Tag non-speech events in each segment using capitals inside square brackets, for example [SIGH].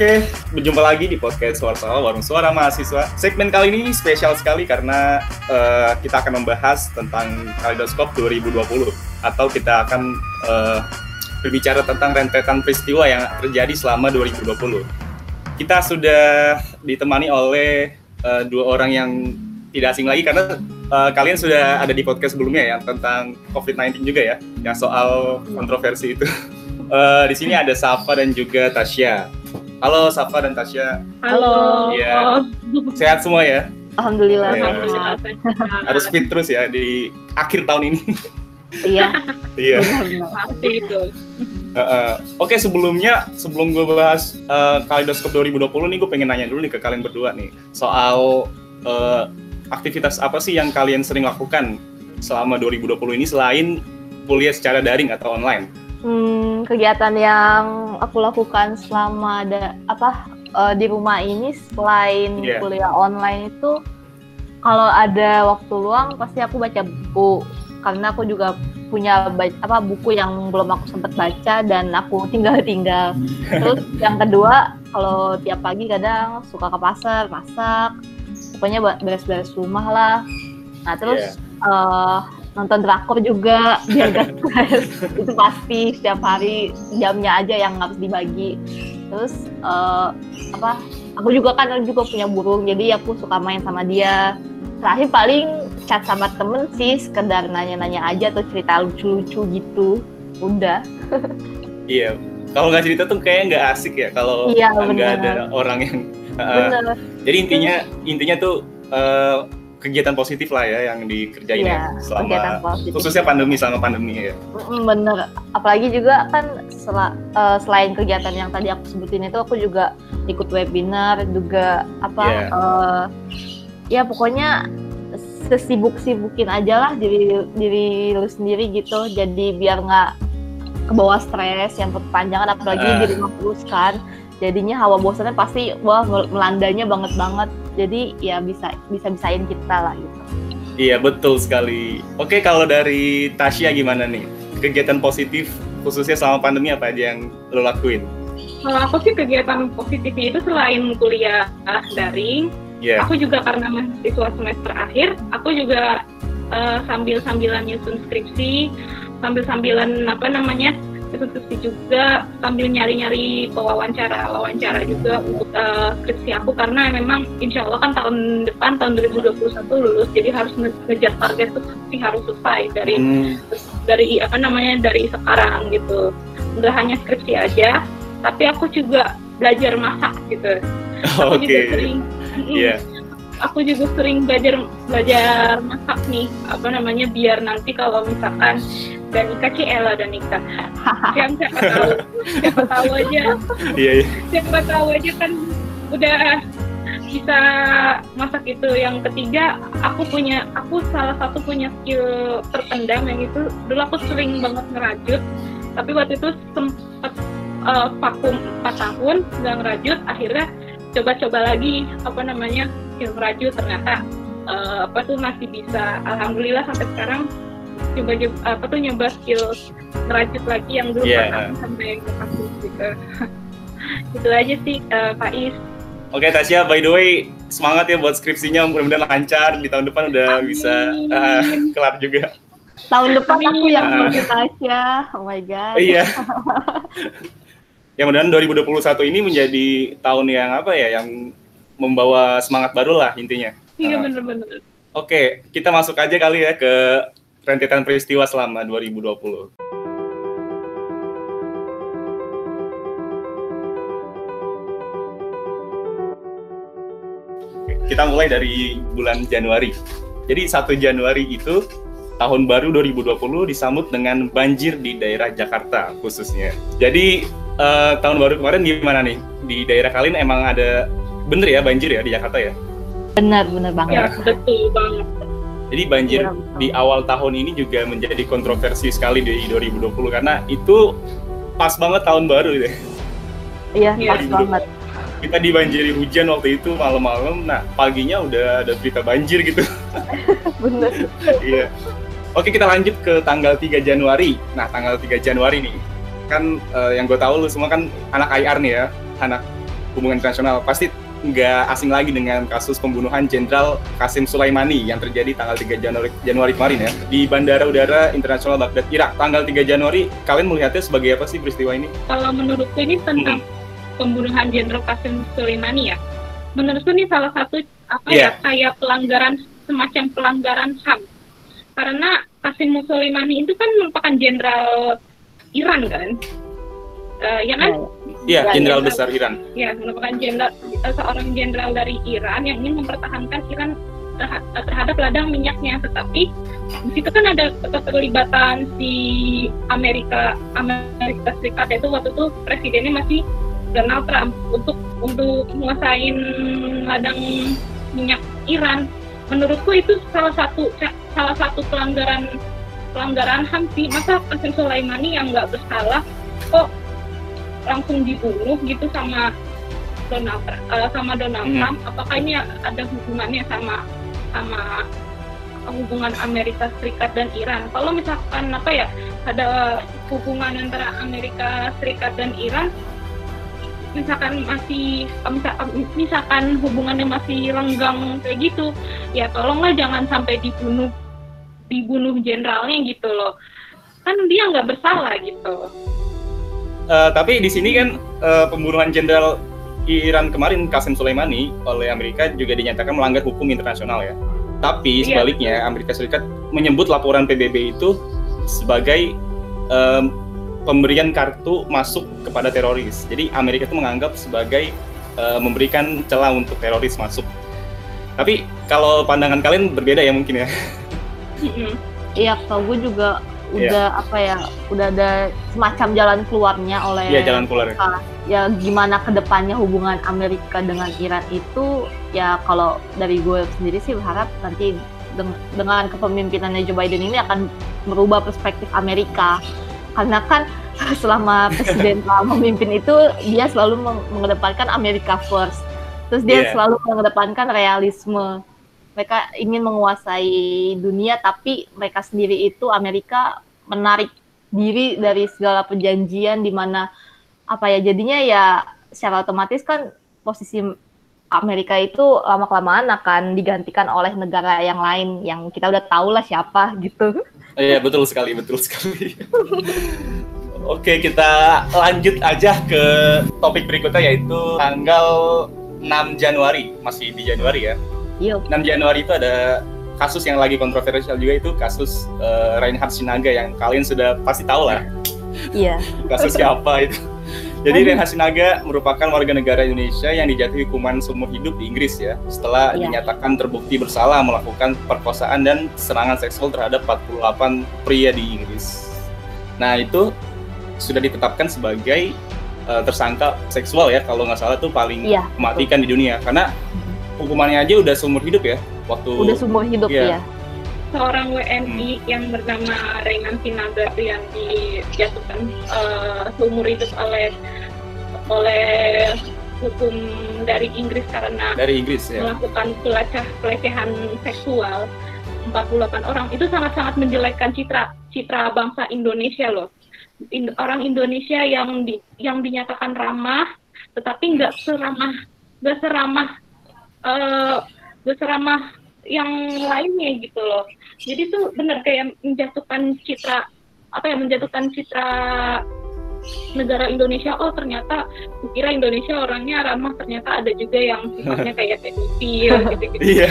Oke, berjumpa lagi di podcast Suara Soal Warung Suara Mahasiswa. Segmen kali ini spesial sekali karena uh, kita akan membahas tentang Kaleidoskop 2020 atau kita akan uh, berbicara tentang rentetan peristiwa yang terjadi selama 2020. Kita sudah ditemani oleh uh, dua orang yang tidak asing lagi karena uh, kalian sudah ada di podcast sebelumnya ya tentang COVID-19 juga ya, yang soal kontroversi itu. Uh, di sini ada Safa dan juga Tasya. Halo Safa dan Tasya. Halo. Iya. [LAUGHS] Sehat semua ya? Alhamdulillah. Ya. sehat. Harus fit terus ya di akhir tahun ini. Iya. [LAUGHS] Iya. Pasti itu. Uh, uh. Oke sebelumnya sebelum gue bahas uh, Kaleidoskop 2020 nih gue pengen nanya dulu nih ke kalian berdua nih soal uh, aktivitas apa sih yang kalian sering lakukan selama 2020 ini selain kuliah secara daring atau online? Hmm, kegiatan yang aku lakukan selama ada apa eh, di rumah ini selain Iya. kuliah online itu kalau ada waktu luang pasti aku baca buku karena aku juga punya apa buku yang belum aku sempat baca dan aku [LAUGHS] tinggal-tinggal. Terus yang kedua kalau tiap pagi kadang suka ke pasar masak, pokoknya beres-beres rumah lah. Nah terus eh, nonton drakor juga biar gak [LAUGHS] stres. Itu pasti setiap hari jamnya aja yang harus dibagi. Terus eh, apa aku juga kan juga punya burung jadi aku suka main sama dia. Terakhir paling chat sama temen sih sekedar nanya-nanya aja atau cerita lucu-lucu gitu. Udah. Iya. Kalau nggak cerita tuh kayaknya nggak asik ya kalau Iya, nggak ada orang yang. [LAUGHS] uh, bener jadi intinya intinya tuh uh, kegiatan positif lah ya yang dikerjain Iya, ya selama khususnya pandemi selama pandemi ya. Bener apalagi juga kan sela- eh, selain kegiatan yang tadi aku sebutin itu aku juga ikut webinar juga apa Iya. eh, ya pokoknya sesibuk sibukin aja lah diri diri lu sendiri gitu jadi biar nggak ke bawah stres yang berkepanjangan apalagi Ah. di rumah terus kan jadinya hawa bosannya pasti wah mel- melandanya banget banget jadi ya bisa bisa bisain kita lah gitu Iya betul sekali. Oke kalau dari Tasya gimana nih kegiatan positif khususnya selama pandemi apa aja yang lo lakuin? Kalau aku sih kegiatan positifnya itu selain kuliah daring, Iya. aku juga karena mahasiswa semester akhir, aku juga eh, sambil-sambilan nyusun skripsi, sambil-sambilan apa namanya skripsi juga, sambil nyari-nyari pewawancara, wawancara juga untuk eh, skripsi aku karena memang insya Allah kan tahun depan tahun 2021 lulus, jadi harus nge- ngejar target tuh pasti harus selesai dari Hmm, dari apa namanya dari sekarang gitu nggak hanya skripsi aja tapi aku juga belajar masak gitu aku Oke. juga sering. Iya. aku juga sering belajar belajar masak nih apa namanya biar nanti kalau misalkan dan nikah Ciela dan nikah yang siapa tahu siapa tahu aja. [LAUGHS] Iya. iya. siapa tahu aja kan udah bisa masak itu. Yang ketiga aku punya aku salah satu punya skill terpendam yang itu. Dulu aku sering banget ngerajut. Tapi waktu itu sempat eh, vakum 4 tahun nggak ngerajut. Akhirnya coba-coba lagi apa namanya skill ngerajut. Ternyata eh, apa tuh masih bisa. Alhamdulillah sampai sekarang coba apa tuh nyoba skill ngerajut lagi yang dulu Iya. pernah sampai ke kasus gitu [LAUGHS] itu aja sih eh, Pak Is Oke Tasya, by the way semangat ya buat skripsinya mudah-mudahan lancar di tahun depan udah Amin. bisa uh, [LAUGHS] kelar juga. tahun depan aku yang Ah. seperti Tasya oh my god Iya. [LAUGHS] yang mudah-mudahan 2021 ini menjadi tahun yang apa ya, yang membawa semangat baru lah intinya. iya Ah. bener-bener Oke, kita masuk aja kali ya ke rentetan peristiwa selama 2020. Oke, Kita mulai dari bulan Januari. Jadi 1 Januari itu tahun baru 2020 disambut dengan banjir di daerah Jakarta khususnya. Jadi eh, tahun baru kemarin gimana nih? Di daerah kalian emang ada bener ya banjir ya di Jakarta ya? benar benar banget ya betul banget Jadi banjir betul. di awal tahun ini juga menjadi kontroversi sekali di 2020 karena itu pas banget tahun baru gitu. ya. iya Iya, pas iya. banget Kita dibanjiri hujan waktu itu malam-malam, nah paginya udah ada berita banjir gitu. [LAUGHS] bener Iya. Oke kita lanjut ke tanggal 3 Januari. Nah tanggal 3 Januari nih kan eh, yang gue tahu lu semua kan anak IR nih ya, anak hubungan internasional pasti nggak asing lagi dengan kasus pembunuhan Jenderal Qasim Sulaimani yang terjadi tanggal 3 Januari, Januari kemarin ya di Bandara Udara Internasional Baghdad, Irak. Tanggal 3 Januari, kalian melihatnya sebagai apa sih peristiwa ini? Kalau menurutku ini tentang hmm. pembunuhan Jenderal Qasim Sulaimani ya. Menurutku ini salah satu apa yeah. ya kayak pelanggaran semacam pelanggaran HAM. Karena Qasim Sulaimani itu kan merupakan jenderal Iran kan. Uh, ya kan? Iya, ya, jenderal besar Iran. Ya, merupakan jenderal eh, seorang jenderal dari Iran yang ingin mempertahankan Iran terhadap ladang minyaknya. Tetapi di situ kan ada keterlibatan si Amerika Amerika Serikat itu waktu itu presidennya masih Donald Trump untuk untuk menguasai ladang minyak Iran. Menurutku itu salah satu salah satu pelanggaran pelanggaran HAM sih. Masa Qasem Soleimani yang nggak bersalah kok langsung dibunuh gitu sama Donald uh, sama Donald hmm. Trump apakah ini ada hubungannya sama sama hubungan Amerika Serikat dan Iran? Kalau misalkan apa ya ada hubungan antara Amerika Serikat dan Iran misalkan masih misalkan hubungannya masih lenggang kayak gitu ya tolonglah jangan sampai dibunuh dibunuh jenderalnya gitu loh. Kan dia nggak bersalah gitu uh, tapi di sini kan uh, pembunuhan jenderal Iran kemarin Qasem Soleimani oleh Amerika juga dinyatakan melanggar hukum internasional ya. Tapi iya. sebaliknya Amerika Serikat menyebut laporan PBB itu sebagai um, pemberian kartu masuk kepada teroris. Jadi Amerika itu menganggap sebagai uh, memberikan celah untuk teroris masuk. Tapi kalau pandangan kalian berbeda ya mungkin ya. Iya, kalau gue juga. Udah yeah. apa ya udah ada semacam jalan keluarnya oleh yeah, jalan keluar ya. Gimana ke depannya hubungan Amerika dengan Iran itu ya kalau dari gue sendiri sih berharap nanti deng dengan kepemimpinannya Joe Biden ini akan merubah perspektif Amerika. Karena kan [LAUGHS] selama presiden [LAUGHS] memimpin itu dia selalu mengedepankan Amerika first. Terus dia yeah. selalu mengedepankan realisme mereka ingin menguasai dunia tapi mereka sendiri itu Amerika menarik diri dari segala perjanjian di mana apa ya jadinya ya secara otomatis kan posisi Amerika itu lama kelamaan akan digantikan oleh negara yang lain yang kita udah tahu lah siapa gitu. Iya betul sekali betul sekali. [LAUGHS] Oke kita lanjut aja ke topik berikutnya yaitu tanggal 6 Januari masih di Januari ya. Yuk. 6 Januari itu ada kasus yang lagi kontroversial juga itu kasus uh, Reinhard Sinaga yang kalian sudah pasti tahu lah. Iya. kasus siapa itu? Jadi Reinhard Sinaga merupakan warga negara Indonesia yang dijatuhi hukuman seumur hidup di Inggris ya, setelah yeah. dinyatakan terbukti bersalah melakukan perkosaan dan serangan seksual terhadap 48 pria di Inggris. Nah itu sudah ditetapkan sebagai uh, tersangka seksual ya, kalau nggak salah itu paling yeah. mematikan di dunia karena hukumannya aja udah seumur hidup ya waktu udah seumur hidup ya, ya. seorang WNI hmm. yang bernama Renan Sinaga yang dijatuhkan uh, seumur hidup oleh oleh hukum dari Inggris karena dari Inggris ya. melakukan pelacah pelecehan seksual 48 orang itu sangat-sangat menjelekkan citra citra bangsa Indonesia loh In, orang Indonesia yang di, yang dinyatakan ramah tetapi nggak seramah nggak seramah uh, berceramah yang lainnya gitu loh. Jadi tuh benar kayak menjatuhkan citra apa ya menjatuhkan citra negara Indonesia. Oh ternyata kira Indonesia orangnya ramah ternyata ada juga yang sifatnya kayak [LAUGHS] pedofil gitu-gitu. Iya.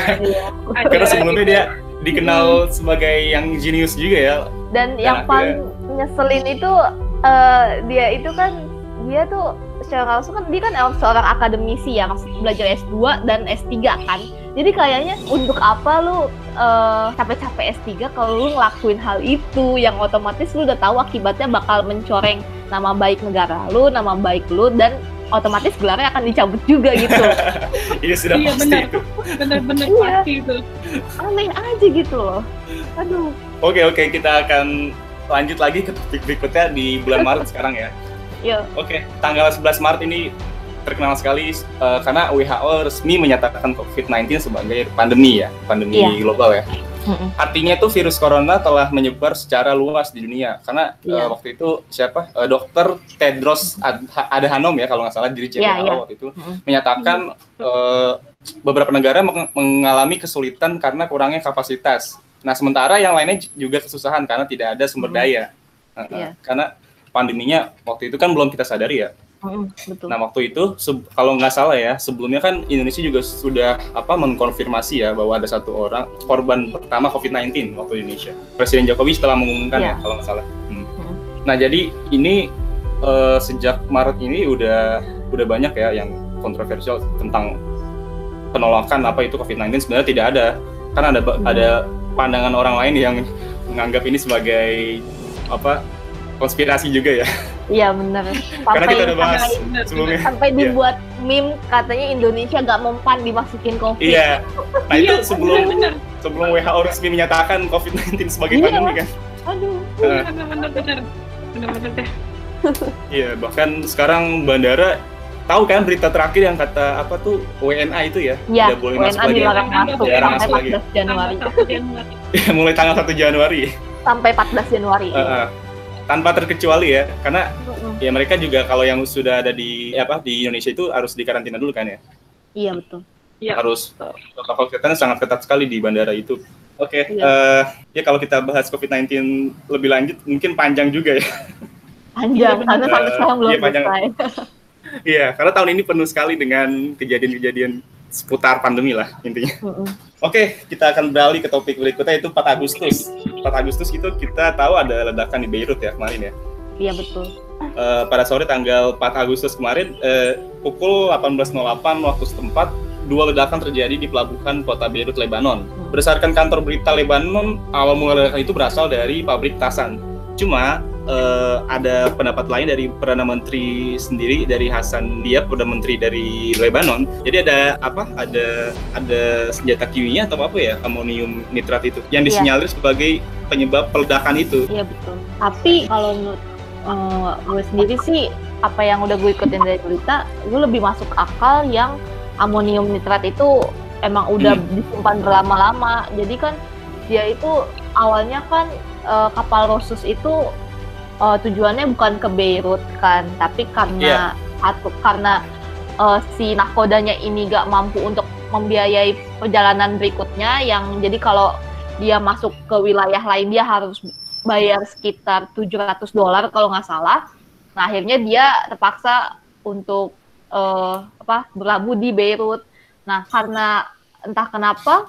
Karena sebelumnya dia dikenal hmm. sebagai yang jenius juga ya. Dan yang paling nyeselin itu uh, dia itu kan dia tuh secara langsung kan dia kan seorang akademisi ya maksud belajar S2 dan S3 kan jadi kayaknya untuk apa lu uh, capek-capek S3 kalau lu ngelakuin hal itu yang otomatis lu udah tahu akibatnya bakal mencoreng nama baik negara lu nama baik lu dan otomatis gelarnya akan dicabut juga gitu. [LAUGHS] iya sudah iya, pasti benar. itu. Benar-benar iya. pasti itu. Aneh aja gitu loh. Aduh. Oke oke kita akan lanjut lagi ke topik berikutnya di bulan Maret sekarang ya. Iya. Oke, okay. tanggal 11 Maret ini terkenal sekali uh, karena WHO resmi menyatakan COVID-19 sebagai pandemi ya, pandemi yeah. global ya. Mm-mm. Artinya itu virus corona telah menyebar secara luas di dunia karena Iya. eh, waktu itu siapa Eh, Dokter Tedros Ad- Adhanom ya kalau nggak salah diri WHO Iya, iya. waktu itu Mm-mm. menyatakan eh, beberapa negara meng- mengalami kesulitan karena kurangnya kapasitas. Nah sementara yang lainnya juga kesusahan karena tidak ada sumber Hmm. daya. Eh, Iya. Karena pandeminya waktu itu kan belum kita sadari ya. Betul. Nah waktu itu kalau nggak salah ya sebelumnya kan Indonesia juga sudah apa mengkonfirmasi ya bahwa ada satu orang korban pertama COVID-19 waktu Indonesia. Presiden Jokowi setelah mengumumkan Iya. ya kalau nggak salah. Hmm. Nah jadi ini eh, sejak Maret ini udah udah banyak ya yang kontroversial tentang penolakan apa itu COVID-19 sebenarnya tidak ada kan ada Hmm. ada pandangan orang lain yang menganggap ini sebagai apa konspirasi juga ya Iya benar. [LAUGHS] karena kita udah Sampai bahas sebelumnya. sampai Iya. dibuat meme katanya Indonesia gak mempan dimasukin COVID. Iya. Nah itu Iya, sebelum benar, sebelum WHO resmi menyatakan COVID-19 sebagai Iya. pandemi kan. Aduh. Eh, benar, benar, benar, benar, benar deh. [LAUGHS] Iya, bahkan sekarang bandara tahu kan berita terakhir yang kata apa tuh WNA itu ya, Iya, boleh masuk WNA lagi. ya. dilarang masuk Dilarang sampai masuk lagi. 14 Januari. Tanggal satu Januari. [LAUGHS] mulai tanggal 1 Januari. Sampai 14 Januari. Eh, eh. Tanpa terkecuali ya, karena ya mereka juga kalau yang sudah ada di apa di Indonesia itu harus dikarantina dulu kan ya. Iya betul. Iya. Harus protokol kesehatan sangat ketat sekali di bandara itu. Oke, Iya. eh, ya kalau kita bahas COVID-19 lebih lanjut mungkin panjang juga ya. Panjang Iya, karena sampai sekarang belum Iya, selesai. Iya, karena tahun ini penuh sekali dengan kejadian-kejadian seputar pandemi lah intinya. Mm-mm. Oke, kita akan beralih ke topik berikutnya itu 4 Agustus. 4 Agustus itu kita tahu ada ledakan di Beirut ya kemarin ya. Iya betul. Eh, pada sore tanggal 4 Agustus kemarin eh, pukul 18.08 waktu setempat dua ledakan terjadi di pelabuhan kota Beirut, Lebanon. Berdasarkan kantor berita Lebanon, awal mula ledakan itu berasal dari pabrik tasan. Cuma eh, ada pendapat lain dari perdana menteri sendiri dari Hasan Diab, perdana menteri dari Lebanon. Jadi ada apa? Ada ada senjata kimia atau apa ya? Amonium nitrat itu yang Iya. disinyalir sebagai penyebab peledakan itu. Iya betul. Tapi kalau menurut eh, gue sendiri sih apa yang udah gue ikutin dari berita, gue lebih masuk akal yang amonium nitrat itu emang udah Hmm. disimpan berlama-lama. Jadi kan dia itu awalnya kan eh, kapal Rosus itu eh, tujuannya bukan ke Beirut kan, tapi karena satu karena eh, si nakodanya ini gak mampu untuk membiayai perjalanan berikutnya yang jadi kalau dia masuk ke wilayah lain dia harus bayar sekitar 700 dolar kalau nggak salah. Nah akhirnya dia terpaksa untuk eh, apa berlabuh di Beirut. Nah karena entah kenapa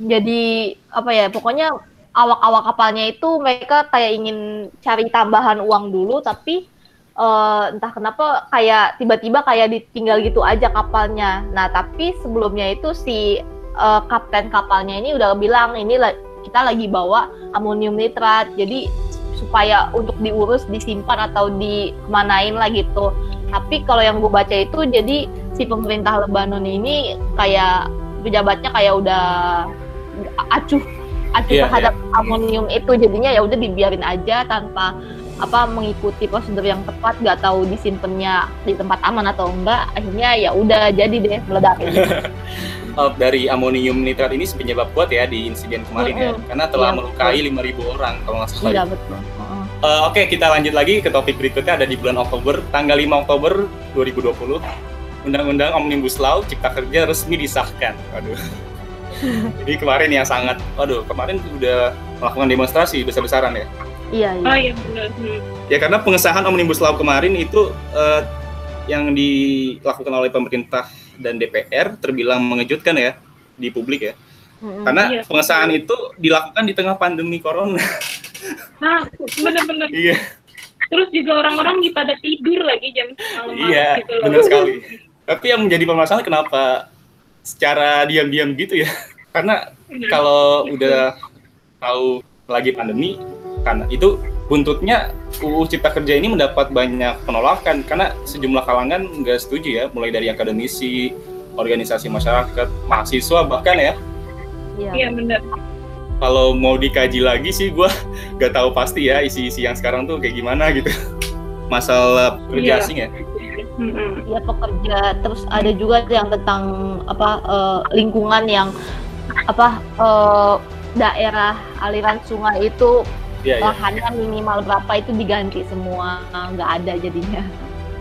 jadi apa ya pokoknya awak-awak kapalnya itu mereka kayak ingin cari tambahan uang dulu tapi eh, entah kenapa kayak tiba-tiba kayak ditinggal gitu aja kapalnya. Nah tapi sebelumnya itu si eh, kapten kapalnya ini udah bilang ini kita lagi bawa amonium nitrat jadi supaya untuk diurus disimpan atau dikemanain lah gitu tapi kalau yang gue baca itu jadi si pemerintah Lebanon ini kayak pejabatnya kayak udah acuh acuh Iya, terhadap amonium itu jadinya ya udah dibiarin aja tanpa apa mengikuti prosedur yang tepat nggak tahu disimpannya di tempat aman atau enggak akhirnya ya udah jadi deh meledak [LAUGHS] dari amonium nitrat ini penyebab kuat ya di insiden kemarin ya Mm-mm. karena telah Iya, melukai 5.000 orang kalau nggak salah. iya betul. Uh, Oke kita lanjut lagi ke topik berikutnya ada di bulan Oktober tanggal 5 Oktober 2020 Undang-Undang Omnibus Law Cipta Kerja resmi disahkan. Waduh. Jadi kemarin yang sangat, waduh kemarin udah melakukan demonstrasi besar-besaran ya. iya iya Oh iya benar. Ya karena pengesahan Omnibus Law kemarin itu eh, yang dilakukan oleh pemerintah dan DPR terbilang mengejutkan ya di publik ya. Mm-mm. Karena Iya. pengesahan itu dilakukan di tengah pandemi corona. Nah, benar-benar. [LAUGHS] iya, Terus juga orang-orang di pada tidur lagi jam malam iya, gitu benar sekali. Tapi yang menjadi permasalahan kenapa secara diam-diam gitu ya? [LAUGHS] Karena Benar. kalau udah tahu lagi pandemi, karena itu buntutnya UU Cipta Kerja ini mendapat banyak penolakan karena sejumlah kalangan nggak setuju ya, mulai dari akademisi, organisasi masyarakat, mahasiswa bahkan ya. iya Iya benar. Kalau mau dikaji lagi sih, gue [LAUGHS] nggak tahu pasti ya isi-isi yang sekarang tuh kayak gimana gitu. Masalah kerja Iya. asing ya. Mm-mm. ya pekerja terus ada juga yang tentang apa eh, lingkungan yang apa eh, daerah aliran sungai itu Iya, iya. lahannya minimal berapa itu diganti semua nggak ada jadinya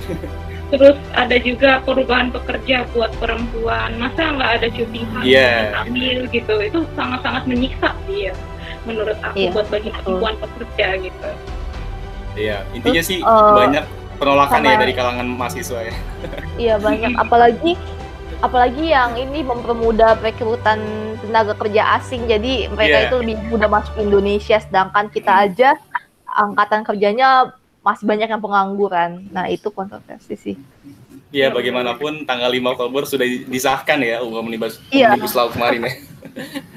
[LAUGHS] Terus ada juga perubahan pekerja buat perempuan. Masa nggak ada cuti hamil, Iya. hamil gitu? Itu sangat-sangat menyiksa sih ya, menurut aku Iya, buat bagi perempuan pekerja gitu. Iya, intinya Terus, sih eh, banyak penolakan ya sama- dari kalangan mahasiswa ya. [LAUGHS] iya banyak apalagi apalagi yang ini mempermudah perekrutan tenaga kerja asing jadi mereka Iya. itu lebih mudah masuk Indonesia sedangkan kita aja angkatan kerjanya masih banyak yang pengangguran nah itu kontroversi sih Iya, bagaimanapun tanggal 5 Oktober sudah disahkan ya UU Omnibus, Iya. Omnibus Law kemarin ya.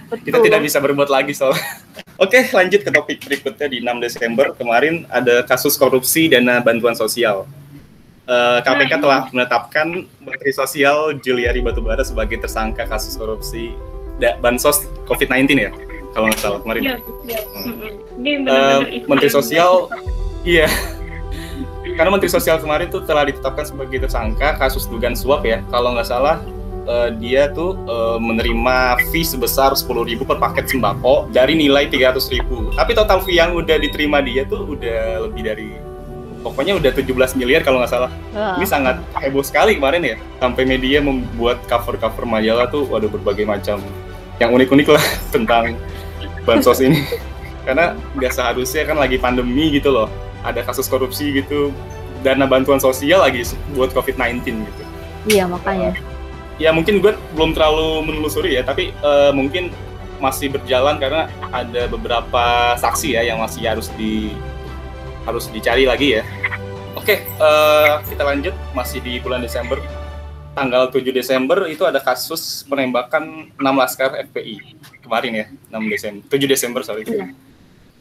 betul [LAUGHS] Kita tidak bisa berbuat lagi soal. Oke, lanjut ke topik berikutnya di 6 Desember kemarin ada kasus korupsi dana bantuan sosial. Eh, KPK Nah, telah menetapkan Menteri Sosial Juliari Batubara sebagai tersangka kasus korupsi da- bansos COVID-19 ya, kalau nggak salah kemarin. Iya, iya. Hmm. Isu Menteri yang- Sosial, iya. Karena Menteri Sosial kemarin tuh telah ditetapkan sebagai tersangka kasus dugaan suap ya. Kalau nggak salah eh, dia tuh eh, menerima fee sebesar 10.000 per paket sembako dari nilai 300.000. Tapi total fee yang udah diterima dia tuh udah lebih dari pokoknya udah 17 miliar kalau nggak salah. Nah, Ini sangat heboh sekali kemarin ya. Sampai media membuat cover-cover majalah tuh waduh berbagai macam yang unik-unik lah [LAUGHS] tentang bansos ini. [LAUGHS] Karena nggak seharusnya kan lagi pandemi gitu loh. Ada kasus korupsi gitu, dana bantuan sosial lagi buat COVID-19 gitu. iya makanya Ya mungkin gue belum terlalu menelusuri ya, tapi eh, mungkin masih berjalan karena ada beberapa saksi ya yang masih harus di harus dicari lagi ya. Oke, eh, kita lanjut masih di bulan Desember. Tanggal 7 Desember itu ada kasus penembakan 6 laskar FPI kemarin ya, 6 Desember. 7 Desember sorry. Iya.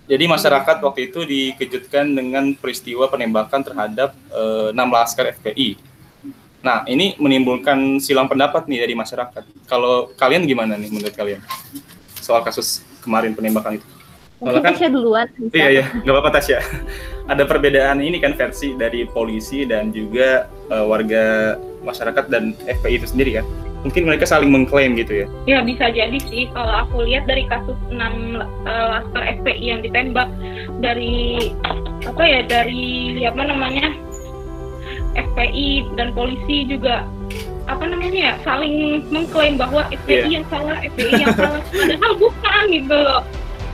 Jadi masyarakat waktu itu dikejutkan dengan peristiwa penembakan terhadap eh, 6 laskar FPI. Nah, ini menimbulkan silang pendapat nih dari masyarakat. Kalau kalian gimana nih menurut kalian soal kasus kemarin penembakan itu? mungkin kan- Tasya duluan bisa. Iya iya, nggak apa-apa Tasya. Ada perbedaan ini kan versi dari polisi dan juga eh, warga masyarakat dan FPI itu sendiri kan. Mungkin mereka saling mengklaim gitu ya. Ya bisa jadi sih kalau aku lihat dari kasus 6 uh, laskar FPI yang ditembak dari apa ya dari apa namanya FPI dan polisi juga apa namanya ya saling mengklaim bahwa FPI Iya. yang salah FPI yang salah. Padahal bukan gitu loh.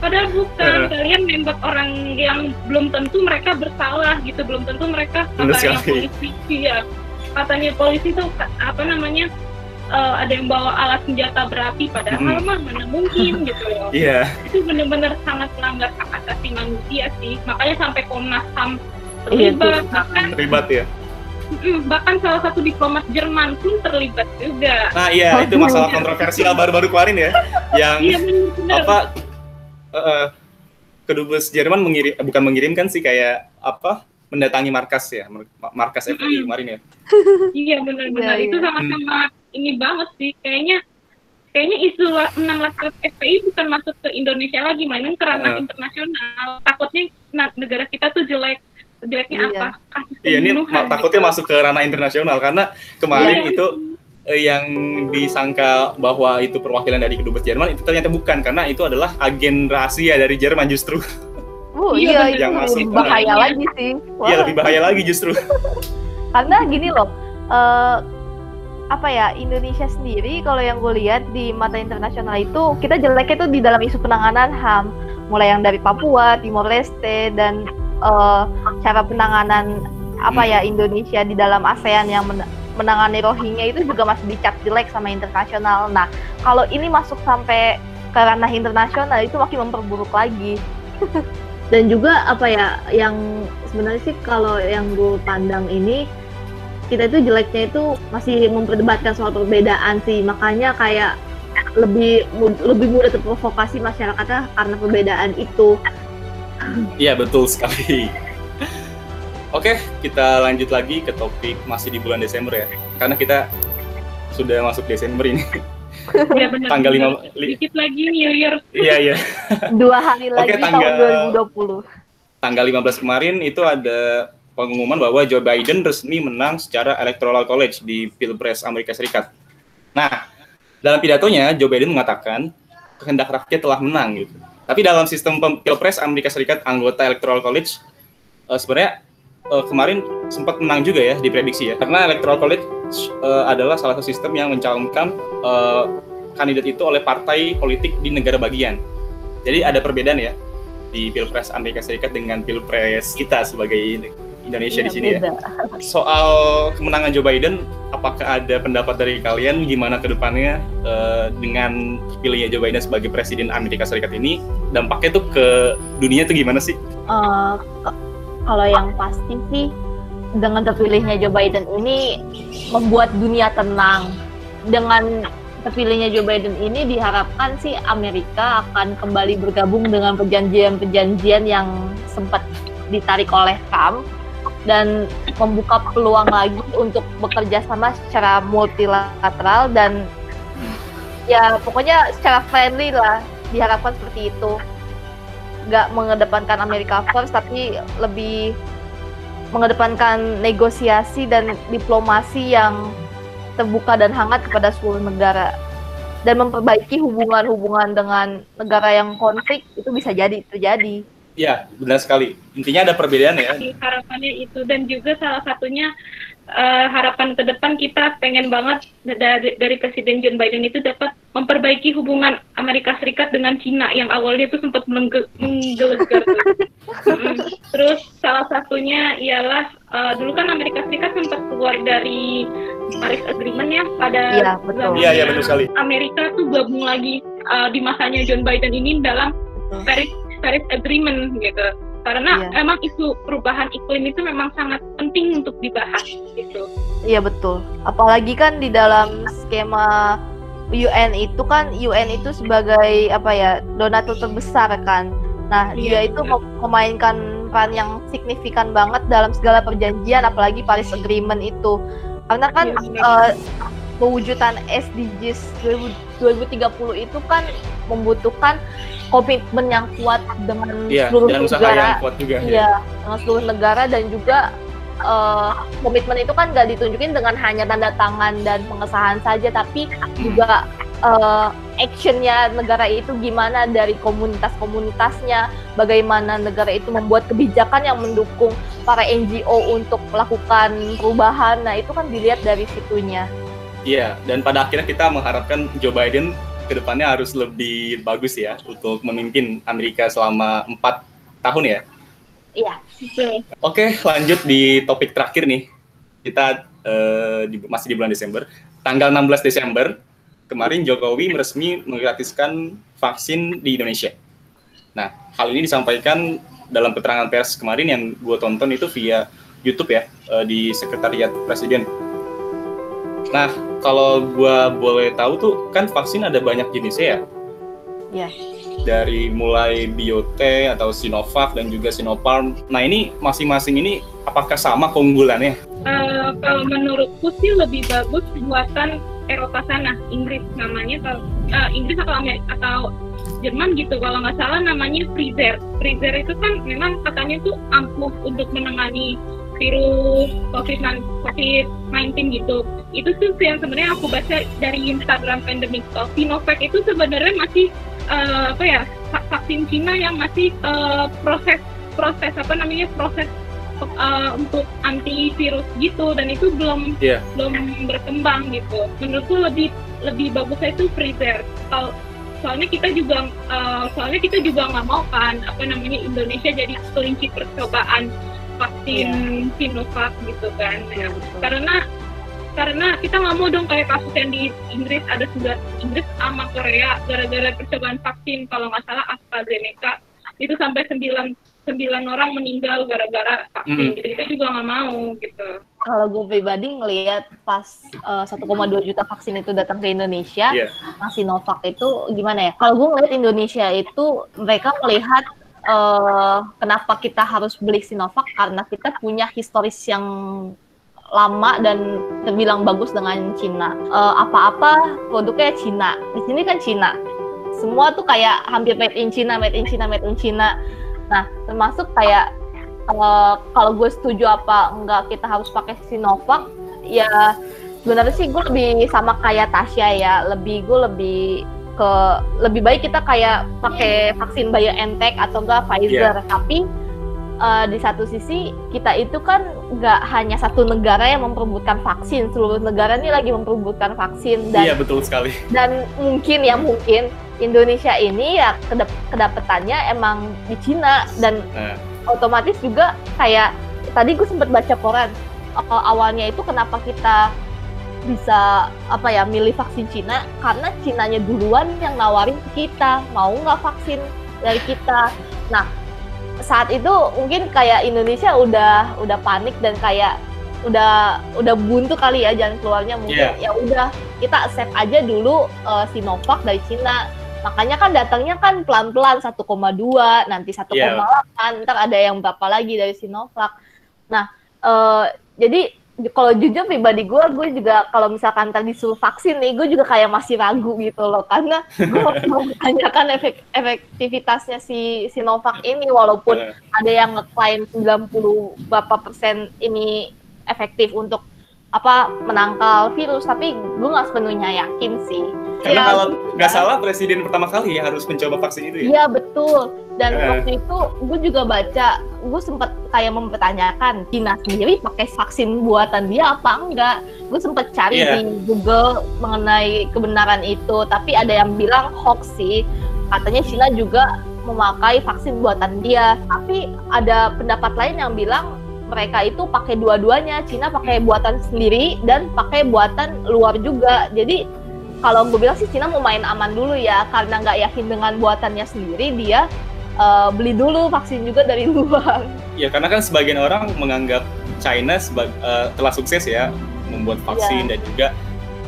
Padahal bukan. Heeh. kalian nembak orang yang belum tentu mereka bersalah gitu. Belum tentu mereka katanya polisi. Ya katanya polisi tuh apa namanya eh, ada yang bawa alat senjata berapi padahal Mm. mah mana mungkin [LAUGHS] gitu loh. Iya, itu benar-benar sangat melanggar hak asasi manusia sih. Makanya sampai Komnas HAM Iya, terlibat bahkan terlibat ya. Mm, bahkan salah satu diplomat Jerman pun terlibat juga Nah iya, [LAUGHS] itu masalah kontroversial baru-baru kemarin ya. Yang iya benar apa eh, kedubes Jerman mengirim bukan mengirimkan sih kayak apa mendatangi markas ya mar- markas FPI Mm-mm. kemarin ya [LAUGHS] iya benar-benar Iya, itu iya. sama-sama ini banget sih kayaknya kayaknya isu enam laskar FPI bukan masuk ke Indonesia lagi mainan ke ranah Heeh. internasional takutnya negara kita tuh jelek jeleknya Iya. apa kasus iya ini takutnya gitu. masuk ke ranah internasional karena kemarin Iya. itu eh, yang disangka bahwa itu perwakilan dari kedubes Jerman itu ternyata bukan karena itu adalah agen rahasia dari Jerman justru Oh Iya, iya, bener. itu Yang masuk bahaya lagi sih. Wah, Iya lebih bahaya lagi justru [LAUGHS] Karena gini loh, eh, apa ya Indonesia sendiri kalau yang gue lihat di mata internasional itu kita jeleknya tuh di dalam isu penanganan HAM, mulai yang dari Papua, Timor Leste dan eh, cara penanganan apa ya Indonesia di dalam ASEAN yang men- menangani Rohingya itu juga masih dicap jelek sama internasional. Nah kalau ini masuk sampai ke ranah internasional itu makin memperburuk lagi. [LAUGHS] dan juga apa ya yang sebenarnya sih kalau yang gue pandang ini kita itu jeleknya itu masih memperdebatkan soal perbedaan sih makanya kayak lebih mud- lebih mudah terprovokasi masyarakatnya karena perbedaan itu Iya betul sekali. Oke, kita lanjut lagi ke topik masih di bulan Desember ya. Karena kita sudah masuk Desember ini. Iya, benar. Tanggal lima- li- dikit lagi New Year Iya iya. dua hari Oke, lagi tanggal- tahun 2020 Tanggal 15 kemarin itu ada pengumuman bahwa Joe Biden resmi menang secara Electoral College di Pilpres Amerika Serikat. Nah, dalam pidatonya Joe Biden mengatakan kehendak rakyat telah menang gitu. Tapi dalam sistem pilpres Amerika Serikat anggota Electoral College uh, sebenarnya uh, kemarin sempat menang juga ya diprediksi ya. Karena Electoral College uh, adalah salah satu sistem yang mencalonkan uh, kandidat itu oleh partai politik di negara bagian. Jadi ada perbedaan ya di Pilpres Amerika Serikat dengan Pilpres kita sebagai Indonesia Iya, di sini ya. beda. Soal kemenangan Joe Biden, apakah ada pendapat dari kalian gimana ke depannya eh, dengan pilihnya Joe Biden sebagai presiden Amerika Serikat ini? Dampaknya tuh ke dunia tuh gimana sih? K- kalau yang pasti sih dengan terpilihnya Joe Biden ini membuat dunia tenang. Dengan terpilihnya Joe Biden ini diharapkan sih Amerika akan kembali bergabung dengan perjanjian-perjanjian yang sempat ditarik oleh Trump dan membuka peluang lagi untuk bekerja sama secara multilateral dan ya pokoknya secara friendly lah diharapkan seperti itu nggak mengedepankan Amerika first tapi lebih mengedepankan negosiasi dan diplomasi yang terbuka dan hangat kepada seluruh negara dan memperbaiki hubungan-hubungan dengan negara yang konflik itu bisa jadi terjadi. Ya, benar sekali. Intinya ada perbedaan ya. Di harapannya itu dan juga salah satunya eh, harapan ke depan kita pengen banget dari, dari Presiden John Biden itu dapat memperbaiki hubungan Amerika Serikat dengan Cina yang awalnya itu sempat mengge- menggelegar. tuh. Mm. Terus salah satunya ialah eh, dulu kan Amerika Serikat sempat keluar dari Paris Agreement ya pada Iya, betul. Iya, iya betul sekali. Amerika tuh gabung lagi uh, di masanya John Biden ini dalam Paris Paris Agreement gitu. Karena Iya. emang isu perubahan iklim itu memang sangat penting untuk dibahas gitu. Iya betul. Apalagi kan di dalam skema UN itu kan UN itu sebagai apa ya donatur terbesar kan. Nah dia Iya, itu benar. mem- memainkan peran yang signifikan banget dalam segala perjanjian, apalagi Paris Agreement itu. Karena kan Iya, eh, pewujudan SDGs 2000 2030 itu kan membutuhkan komitmen yang kuat dengan Iya, seluruh dan negara. yang kuat juga. ya. Iya, dengan seluruh negara dan juga eh, komitmen itu kan nggak ditunjukin dengan hanya tanda tangan dan pengesahan saja, tapi juga eh, actionnya negara itu gimana dari komunitas-komunitasnya, bagaimana negara itu membuat kebijakan yang mendukung para NGO untuk melakukan perubahan. Nah itu kan dilihat dari situnya. Iya, dan pada akhirnya kita mengharapkan Joe Biden ke depannya harus lebih bagus ya untuk memimpin Amerika selama empat tahun ya. Iya. Oke, lanjut di topik terakhir nih. Kita eh, di- masih di bulan Desember. Tanggal 16 Desember, kemarin Jokowi resmi menggratiskan vaksin di Indonesia. Nah, hal ini disampaikan dalam keterangan pers kemarin yang gue tonton itu via YouTube ya, eh, di Sekretariat Presiden. Nah, kalau gue boleh tahu tuh, kan vaksin ada banyak jenisnya ya? Iya. dari mulai Biote atau Sinovac dan juga Sinopharm. Nah ini masing-masing ini apakah sama keunggulannya? Eh, kalau menurutku sih lebih bagus buatan Eropa sana, Inggris namanya kalau eh, Inggris atau Amerika atau Jerman gitu kalau nggak salah namanya Freezer. Freezer itu kan memang katanya tuh ampuh untuk menangani virus COVID-19 COVID-19 gitu. Itu tuh yang sebenarnya aku baca dari Instagram Pandemic Talk. Sinovac itu sebenarnya masih eh, apa ya va- vaksin Cina yang masih eh, proses proses apa namanya proses uh, untuk antivirus gitu dan itu belum Iya. belum berkembang gitu. Menurutku lebih lebih bagusnya itu freezer. Kalau soalnya kita juga uh, soalnya kita juga nggak mau kan apa namanya Indonesia jadi kelinci percobaan vaksin Sinovac gitu kan. Ya, karena karena kita nggak mau dong kayak kasus yang di Inggris ada sudah Inggris sama Korea gara-gara percobaan vaksin. Kalau nggak salah AstraZeneca. Itu sampai sembilan sembilan orang meninggal gara-gara vaksin. Mm. jadi kita juga nggak mau gitu. Kalau gue pribadi ngelihat pas eh, 1,2 juta vaksin itu datang ke Indonesia, yang Sinovac itu gimana ya? Kalau gue ngeliat Indonesia itu mereka melihat eh, kenapa kita harus beli Sinovac karena kita punya historis yang lama dan terbilang bagus dengan Cina. Eh, apa-apa produknya Cina. Di sini kan Cina. Semua tuh kayak hampir made in China, made in China, made in China. Nah, termasuk kayak eh, kalau gue setuju apa enggak kita harus pakai Sinovac, ya sebenarnya sih gue lebih sama kayak Tasya ya, lebih gue lebih ke lebih baik kita kayak pakai vaksin BioNTech atau enggak Pfizer. Iya. tapi eh, di satu sisi kita itu kan nggak hanya satu negara yang memperebutkan vaksin. Seluruh negara ini lagi memperebutkan vaksin. Dan Iya betul sekali. dan mungkin ya mungkin Indonesia ini ya kedap kedapetannya emang di Cina. Dan Nah, otomatis juga kayak tadi gue sempat baca koran uh, awalnya itu kenapa kita bisa apa ya milih vaksin Cina karena Cinanya duluan yang nawarin ke kita mau nggak vaksin dari kita. Nah saat itu mungkin kayak Indonesia udah udah panik dan kayak udah udah buntu kali ya jalan keluarnya. Mungkin ya udah kita accept aja dulu uh, Sinovac dari Cina. Makanya kan datangnya kan pelan-pelan 1,2 nanti 1,8 ntar ada yang berapa lagi dari Sinovac. Nah eh, jadi kalau jujur pribadi gue gue juga kalau misalkan tadi disuruh vaksin nih gue juga kayak masih ragu gitu loh. Karena gue mau [LAUGHS] menanyakan efek efektivitasnya si Sinovac ini walaupun eh, ada yang ngeklaim 90 berapa persen ini efektif untuk apa menangkal virus tapi gue nggak sepenuhnya yakin sih karena Ya, kalau nggak salah presiden pertama kali ya harus mencoba vaksin itu ya. Iya betul. Dan Eh. waktu itu gue juga baca, gue sempat kayak mempertanyakan Cina sendiri pakai vaksin buatan dia apa enggak. Gue sempat cari Iya. di Google mengenai kebenaran itu, tapi ada yang bilang hoax sih. Katanya Cina juga memakai vaksin buatan dia, tapi ada pendapat lain yang bilang mereka itu pakai dua-duanya. Cina pakai buatan sendiri dan pakai buatan luar juga. Jadi kalau gue bilang sih Cina mau main aman dulu ya karena nggak yakin dengan buatannya sendiri dia eh, beli dulu vaksin juga dari [LAUGHS] luar. Ya karena kan sebagian orang menganggap China sebag- eh, telah sukses ya membuat vaksin dan juga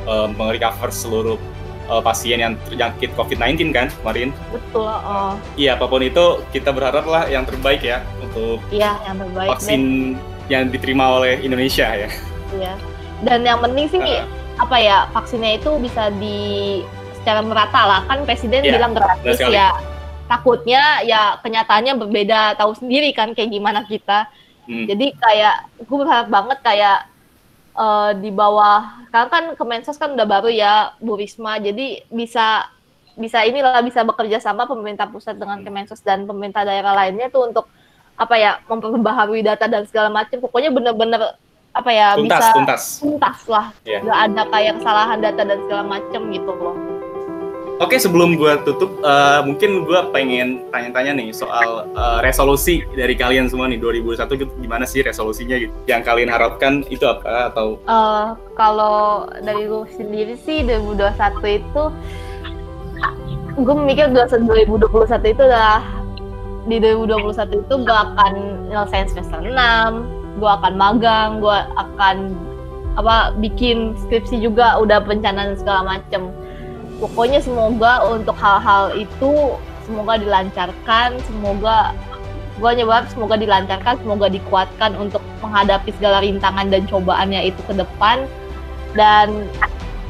eh, merecover seluruh eh, pasien yang terjangkit COVID-19 kan kemarin. Betul. Oh, Iya apa pun itu kita berharap lah yang terbaik ya untuk iya yang terbaik. vaksin yang diterima oleh Indonesia ya. deh. Iya. Dan yang penting sih Eh, apa ya vaksinnya itu bisa di secara merata lah kan presiden Iya, bilang gratis ya. Takutnya ya kenyataannya berbeda tahu sendiri kan kayak gimana kita. hmm. Jadi kayak gue berharap banget kayak eh, di bawah sekarang kan Kemensos kan udah baru ya Bu Risma jadi bisa bisa inilah bisa bekerja sama pemerintah pusat dengan Kemensos dan pemerintah daerah lainnya tuh untuk apa ya memperbaharui data dan segala macam. Pokoknya bener-bener apa ya tuntas bisa tuntas. tuntas lah. Iya. nggak ada kayak kesalahan data dan segala macam gitu loh Oke sebelum gua tutup eh, mungkin gua pengen tanya-tanya nih soal eh, resolusi dari kalian semua nih 2021 gitu, gimana sih resolusinya gitu? Yang kalian harapkan itu apa atau Eh, kalau dari gue sendiri sih 2021 itu gue mikir 2021 itu adalah di 2021 itu gue akan nyelesain semester 6 gue akan magang gue akan apa bikin skripsi juga udah perencanaan segala macem pokoknya semoga untuk hal-hal itu semoga dilancarkan semoga gue nyoba semoga dilancarkan semoga dikuatkan untuk menghadapi segala rintangan dan cobaannya itu ke depan dan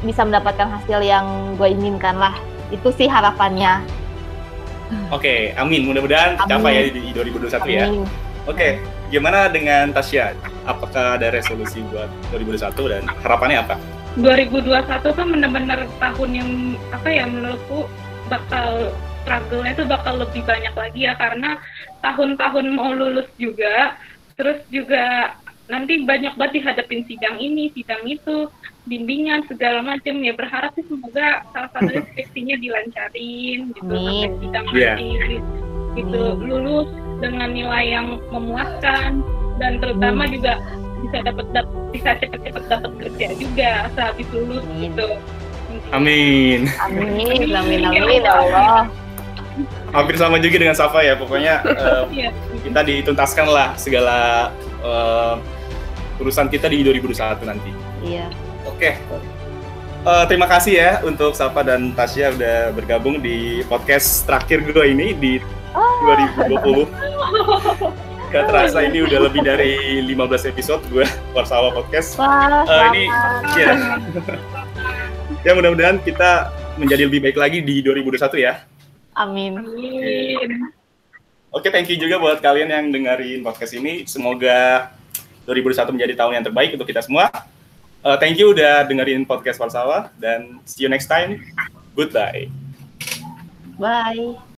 bisa mendapatkan hasil yang gue inginkan lah itu sih harapannya Oke, amin. Mudah-mudahan tercapai ya di 2021 ya. Amin. Oke, gimana dengan Tasya? Apakah ada resolusi buat 2021 dan harapannya apa? 2021 tuh bener-bener tahun yang apa ya menurutku bakal struggle-nya tuh bakal lebih banyak lagi ya karena tahun-tahun mau lulus juga terus juga nanti banyak banget dihadapin sidang ini sidang itu bimbingan segala macam ya berharap sih semoga salah satu [LAUGHS] skripsinya dilancarin gitu sampai sidang Iya. nanti gitu lulus dengan nilai yang memuaskan dan terutama juga bisa dapat dap- bisa cepet-cepet dapat kerja juga sehabis lulus Amin. gitu. Amin. amin amin amin ya Allah Hampir sama juga dengan Safa ya. Pokoknya Iya. kita dituntaskan lah segala eh, urusan kita di 2021 nanti. iya Oke. Eh, terima kasih ya untuk Safa dan Tasya udah bergabung di podcast terakhir gue ini di 2020. [LAUGHS] Gak terasa ini udah lebih dari 15 episode gue Warsawa Podcast. Wah, Eh, ini ya. ya mudah-mudahan kita menjadi lebih baik lagi di 2021 ya. amin. Oke, thank you juga buat kalian yang dengerin podcast ini. Semoga 2021 menjadi tahun yang terbaik untuk kita semua. Eh, thank you udah dengerin podcast Warsawa dan see you next time. Goodbye. Bye.